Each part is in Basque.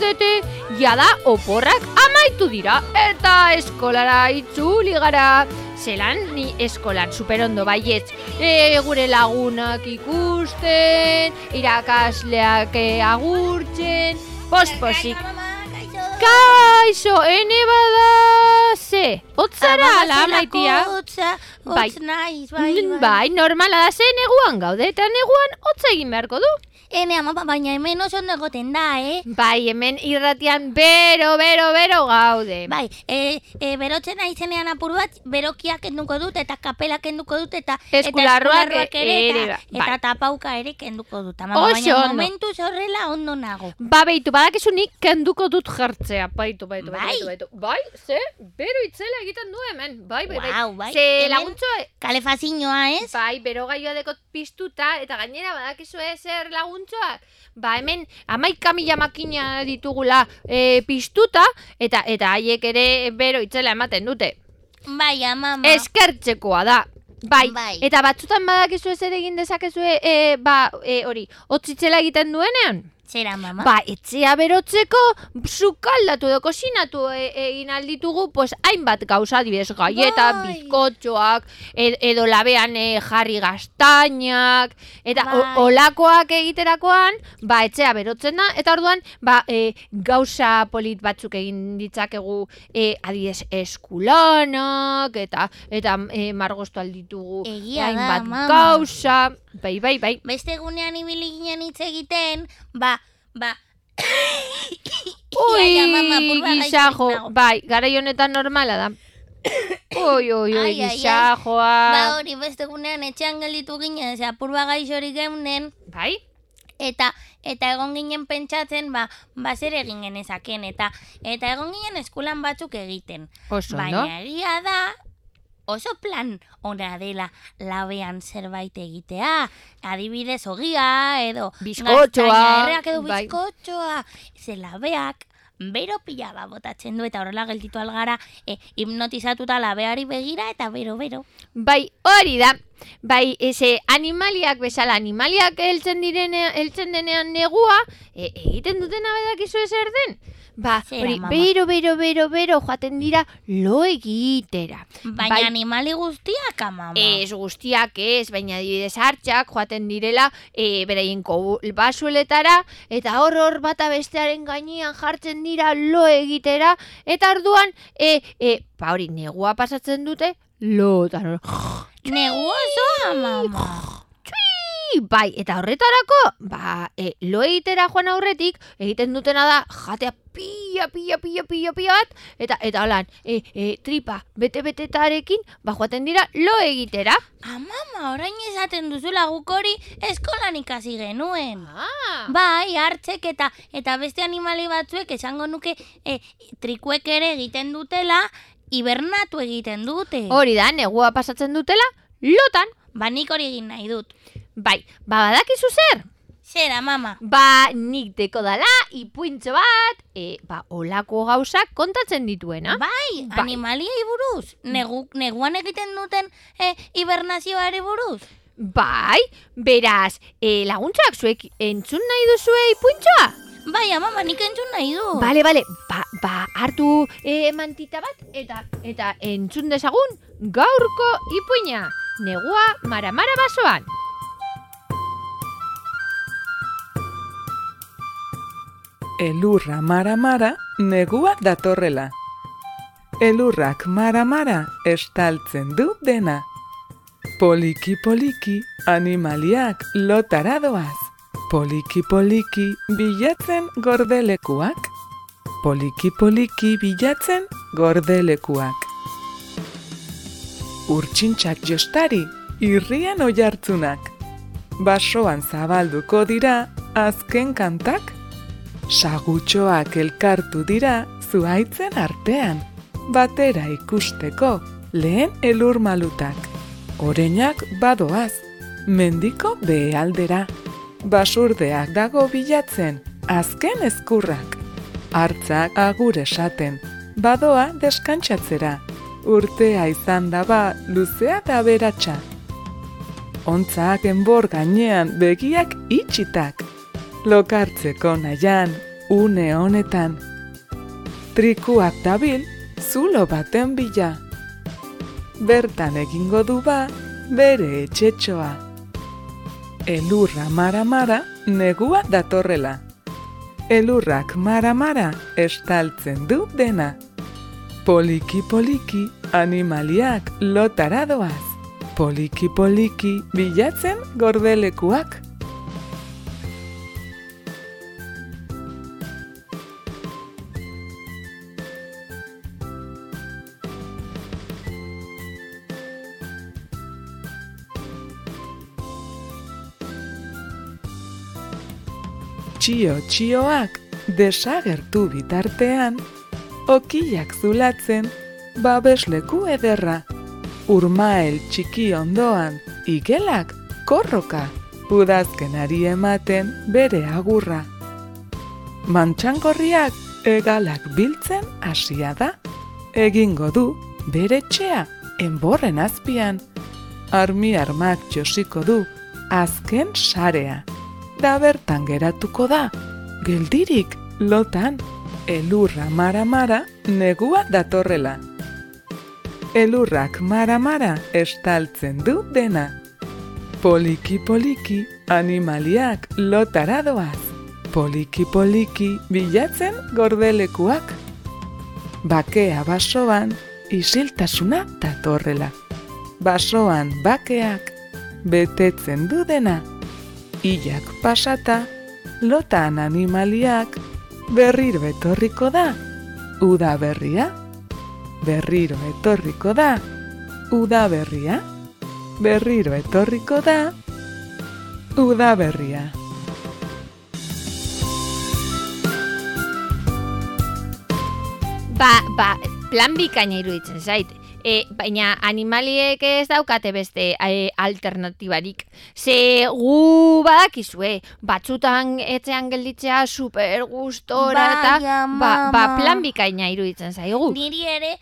zaudete, jada oporrak amaitu dira, eta eskolara itzuli gara. Zelan ni eskolan superondo baietz, e, gure lagunak ikusten, irakasleak agurtzen, posposik. Kaixo, ene bada, ze, otzara ala maitia. Otza, Bai. otz naiz, bai, bai. Bai, normala da ze neguan gaude, eta neguan hotza egin beharko du. Ene ama, ba- baina hemen oso ondo egoten da, eh? Bai, hemen irratian bero, bero, bero gaude. Bai, e, e, berotzen naizenean apur bat, berokiak kenduko dut, eta kapelak kenduko dut, eta Eskularruak eta, ere, ere, eta, bai. eta tapauka ere kenduko dut. Ama, Oso baina ondo. momentu horrela ondo nago. Ba, beitu, badakizu nik kenduko dut jartzea. Baitu, baitu, Bai. baitu, baitu. Bai, ze, bero itzela egiten du hemen. Bai, bai, bai. Guau, bai. Ze laguntzoa, Kalefazioa, ez? bai, bero gaioa dekot piztuta, eta gainera badakizu zer laguntzoak. Ba, hemen amaika mila makina ditugula e, piztuta, eta eta haiek ere bero itzela ematen dute. Bai, ama, eskertzekoa da. Bai, Bai. eta batzutan badakizu ez ere egin dezakezue, e, ba, e, hori, otzitzela egiten duenean? Zera, mama. Ba, etxea berotzeko, sukaldatu edo kosinatu e, egin alditugu, pues, hainbat gauza, adibidez, gaieta, Bai. bizkotxoak, ed, edo labean e, jarri gaztainak, eta o- Bai. olakoak egiterakoan, ba, etxea berotzen da, eta orduan, ba, e, gauza polit batzuk egin ditzakegu, e, adibidez, eskulanak, eta, eta e, margostu alditugu, hainbat gauza, bai, bai, bai. Beste egunean ibili ginen hitz egiten, ba, ba... Ui, nago. bai, garai honetan normala da. Ai, ai, ai. gizajoa. Ba hori beste egunean etxean gelditu ginen, ze apurba gaixorik geunen, Bai? eta eta egon ginen pentsatzen, ba, ba zer egin genezaken, eta eta egon ginen eskulan batzuk egiten. Oso, no? Baina egia da, oso plan ona dela labean zerbait egitea. Adibidez ogia, edo Bizkotxoa, erreak edo bai. bizkotxoa. Ze labeak, bero pila bat botatzen du, eta horrela gelditu algara, e, hipnotizatuta labeari begira, eta bero-bero. Bai, hori da. Bai, ese animaliak bezala, animaliak heltzen direne, heltzen denean negua, e, egiten dutena badakizu zer den? Ba, hori, bero, bero, bero, bero, joaten dira lo egitera. Baina Bai. animali guztiak, amama. Ez guztiak ez, baina adibidez hartxak joaten direla e, beraien basueletara eta hor hor bata bestearen gainean jartzen dira lo egitera eta orduan e, e, ba hori negua pasatzen dute lo eta hor, Negu osoa, mama. Bai eta horretarako ba e, lo egitera joan aurretik egiten dutena da jatea pila pila pila pila pila bat eta eta holan e, e, tripa bete betetarekin ba joaten dira lo egitera Amama, orain esaten duzula guk hori eskolan ikasi genuen. ah. Bai, hartzek eta eta beste animali batzuek esango nuke e, trikuek ere egiten dutela, hibernatu egiten dute. Hori da, negua pasatzen dutela, lotan. Ba, nik hori egin nahi dut. Bai, ba badakizu zer? Zera, mama. Ba, nik deko dala, ipuintxo bat, e, ba, olako gauzak kontatzen dituena. Bai, Bai. animaliei buruz. Negu, neguan egiten duten e, hibernazioari buruz. Bai, beraz, e, laguntzak zuek entzun nahi duzue ipuintxoa? Bai, mama, nik entzun nahi du. Bale, bale, ba, ba hartu e, mantita bat, eta eta entzun dezagun gaurko ipuina. Negua maramara basoan. Elurra mara-mara, neguak datorrela. Elurrak mara-mara, estaltzen du dena. Poliki-poliki, animaliak lotara doaz. Poliki-poliki, bilatzen gordelekuak. Poliki-poliki, bilatzen gordelekuak. Urtsintxak jostari, irrian oihartzunak. Basoan zabalduko dira, azken kantak. Sagutxoak elkartu dira zuaitzen artean, batera ikusteko lehen elur malutak. Oreinak badoaz, mendiko behaldera. Basurdeak dago bilatzen, azken ezkurrak. Hartzak agur esaten, badoa deskantsatzera. Urtea izan daba luzea da beratxa. Ontzak enbor gainean begiak itxitak. Lokartzeko nahian, une honetan. Trikuak dabil, zulo baten bila. Bertan egingo du ba, bere etxetxoa. Elurra mara-mara, negua datorrela. Elurrak mara-mara, estaltzen du dena. Poliki-poliki, animaliak lotara doaz. Poliki-poliki, bilatzen gordelekuak. Txio-txioak desagertu bitartean, okiak zulatzen, babesleku ederra. Urmael txiki ondoan, igelak korroka, udazkenari ematen bere agurra. Mantxangorriak egalak biltzen hasia da, egingo du bere txea enborren azpian. Armi armak josiko du azken sarea da bertan geratuko da, geldirik lotan, elurra mara-mara negua datorrela. Elurrak mara-mara estaltzen du dena. Poliki-poliki animaliak lotara doaz. Poliki-poliki bilatzen gordelekuak. Bakea basoan isiltasuna datorrela. Basoan bakeak betetzen du dena. Ilak pasata, lotan animaliak, berriro etorriko da, uda berria. Berriro etorriko da, uda berria. Berriro etorriko da, uda berria. Ba, ba, plan bikaina iruditzen zait. E, baina animaliek ez daukate beste e, alternatibarik. Ze gu badakizue, batzutan etxean gelditzea super gustora eta ba, ba, plan bikaina iruditzen zaigu. Niri ere,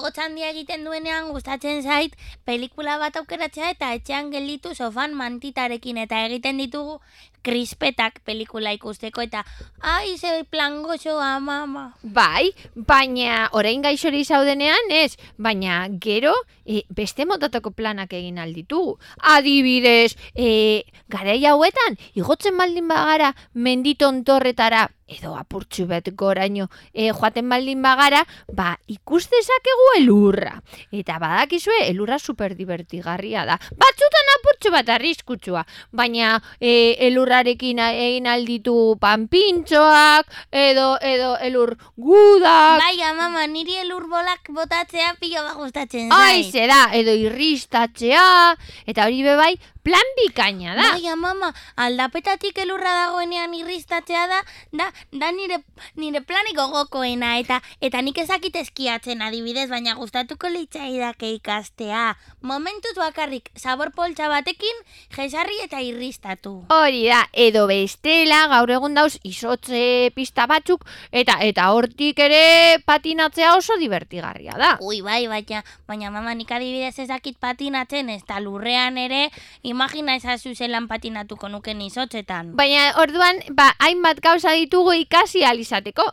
hotxandia egiten duenean gustatzen zait pelikula bat aukeratzea eta etxean gelditu sofan mantitarekin eta egiten ditugu krispetak pelikula ikusteko eta ai, ze plan gozoa, mama. Bai, baina orain gaixori zaudenean ez, baina gero e, beste motatako planak egin alditugu. Adibidez, e, garai hauetan, igotzen baldin bagara menditon torretara, edo apurtxu bet goraino e, joaten baldin bagara, ba ikus dezakegu elurra. Eta badakizue, elurra super divertigarria da. Batzutan apurtxu bat arriskutsua, baina e, elurrarekin egin alditu panpintxoak, edo, edo elur gudak, Baina, mama, niri elur bolak botatzea pilo bat gustatzen Ai, zait. ze da, edo irristatzea, eta hori be bai, plan bikaina da. Baina, mama, aldapetatik elurra dagoenean irristatzea da, da, da nire, nire planik gogokoena, eta eta nik ezakit eskiatzen adibidez, baina gustatuko litzaidake ikastea. Momentuz bakarrik, zabor poltsa batekin, jesarri eta irristatu. Hori da, edo bestela, gaur egun dauz, izotze pista batzuk, eta eta hortik ere patinatzea oso divertigarria da. Ui, bai, baina, baina mama nik adibidez ezakit patinatzen, ez da lurrean ere, imagina ezazu zelan patinatuko nuken izotzetan. Baina orduan, ba, hainbat gauza ditugu ikasi alizateko.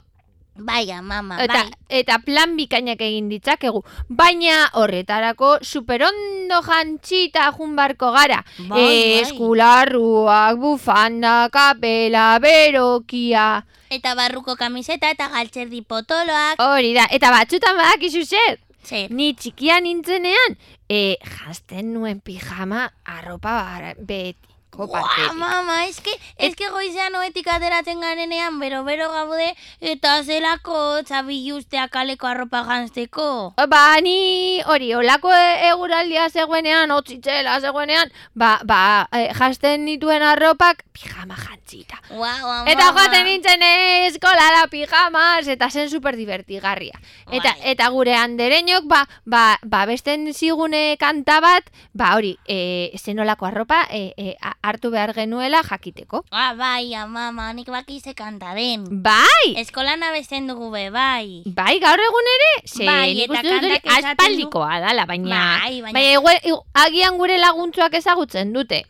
Baina, mama, Eta, bai. eta plan bikainak egin ditzakegu. Baina horretarako superondo jantzita jun barko gara. Bai, bai. Eskularruak, bufanda, kapela, berokia. Eta barruko kamiseta eta galtzerdi potoloak. Hori da, eta batzutan badakizu zer. Zer, Ni txikia nintzenean, e, jazten nuen pijama arropa bara- betiko Buah, batetik. mama, eske, eske goizean oetik ateratzen garenean, bero-bero gaude, eta zelako txabiluztea kaleko arropa jantzeko. Ba, ni hori, olako e- eguraldia zegoenean, otzitzela zegoenean, ba, ba, e, jasten nituen arropak pijama jantzita. Wow, Eta joaten nintzen eskolara pijamas, eta zen super divertigarria. Eta, Bai. eta gure andereñok, ba, ba, ba besten zigune kanta bat, ba hori, e, zenolako arropa e, e, hartu behar genuela jakiteko. Ah, bai, mama, nik bakize kanta den. Bai! Eskolan abesten dugu be, bai. Bai, gaur egun ere, ze Bai, nik eta uste dut hori aspaldikoa dala, baina... Bai, baina- baina igu- igu- agian gure laguntzuak ezagutzen dute.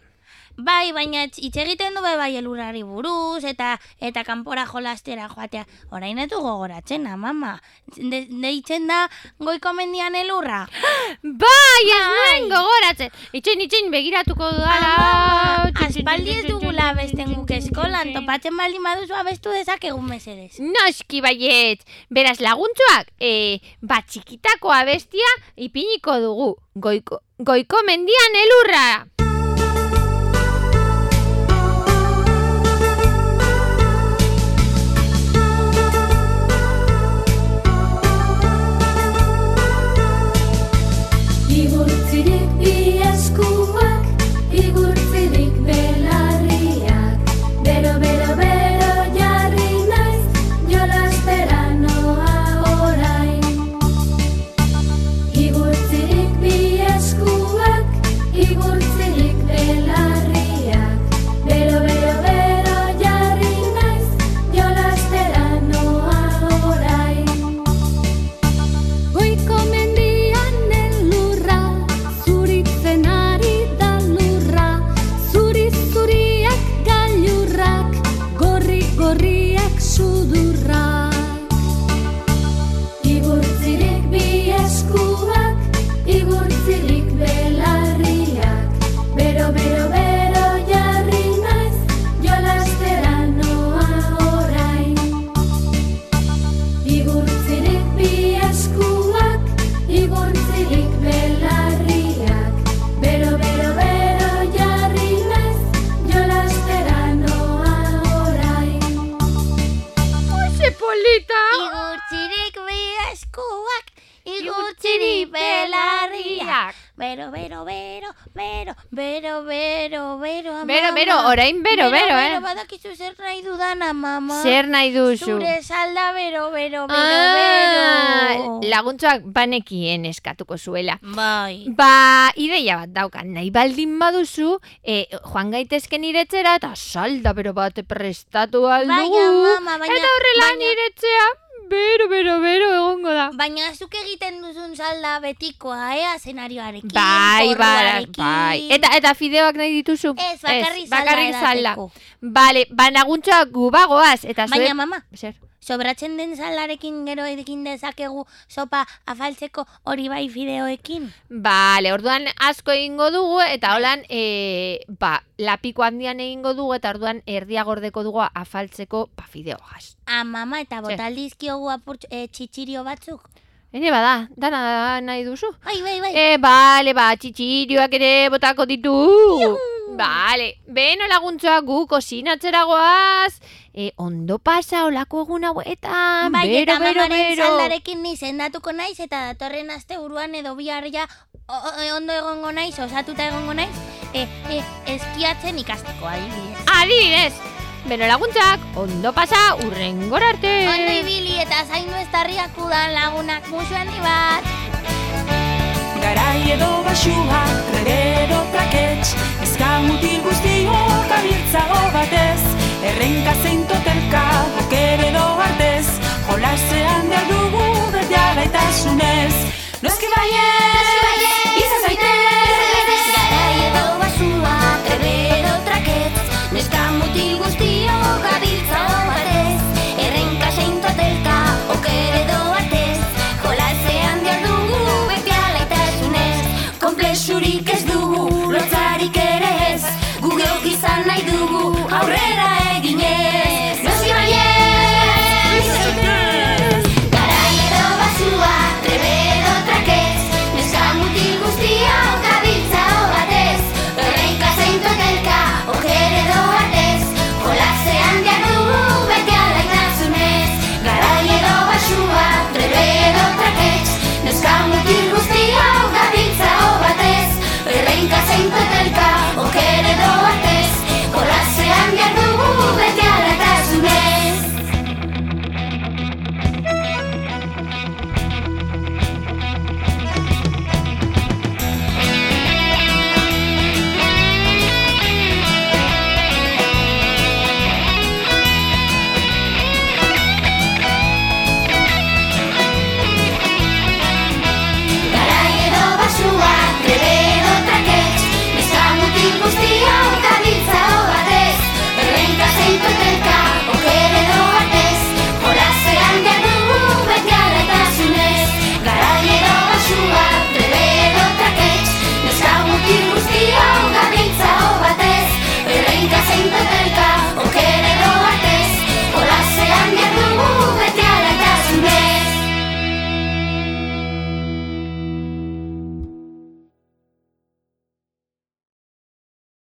Bai, baina hitz egiten du be bai elurrari buruz eta eta kanpora jolastera joatea. Orain ez du gogoratzen, mama. De, deitzen da goiko mendian elurra. Bai, ez nuen gogoratzen. Itxen, itxen, begiratuko dudala. Aspaldi ez dugula abesten guk eskolan, topatzen baldin baduzu abestu dezakegu mesedez. Noski baiet. Beraz laguntzuak, e, bat txikitako abestia ipiniko dugu. Goiko, goiko mendian elurra. Bero, Bero, bero, orain bero, bero, eh. badakizu zer nahi dudana, mama. Zer nahi duzu? Zure salda bero, bero, bero, Ah, bero. laguntzuak banekien eskatuko zuela. Bai. Ba, ideia bat daukan, nahi baldin baduzu, e, joan gaitezken iretzera eta salda bero bat prestatu aldugu. Baina, mama, baina... eta horrela baina- niretzea, bero, bero, bero egongo da. Baina zuk egiten duzun salda betikoa, ea, zenarioarekin, Bai, bai, bai. Eta, eta fideoak nahi dituzu? Ez, bakarrik salda bakarrik salda. edateko. Bale, ba, naguntzuak gubagoaz, eta Baina, mama, Zer? Sobratzen den saldarekin gero ekin dezakegu sopa afaltzeko hori bai fideoekin? Bale, orduan asko egingo dugu eta holan e, ba, lapiko handian egingo dugu eta orduan erdia gordeko dugu afaltzeko ba, fideoaz. Ah, mama, eta botaldizkiogu apurtx, e, txitxirio batzuk? Ene bada, dana nahi duzu? Bai, bai, bai. E, bale, ba, txitxirioak ere botako ditu. Bale, beno laguntzoa gu kosinatzera goaz. E, ondo pasa olako egun hauetan. bai, bero, eta bero, bero. saldarekin ni sendatuko naiz, eta datorren aste buruan edo bihar ja o- ondo egongo naiz, osatuta egongo naiz, e, e, eskiatzen ikasteko adibidez. Adibidez, beno laguntzak, ondo pasa urrengora arte. Ondo ibili eta zaindu ez tarriak udan lagunak musu handi bat. Garai edo basua, tragero trakets Ezka mutil guztiok abiltzago batez Errenka zein totelka, oker edo artez Jolasean behar dugu beti alaitasunez Noski baiet, izan zaitez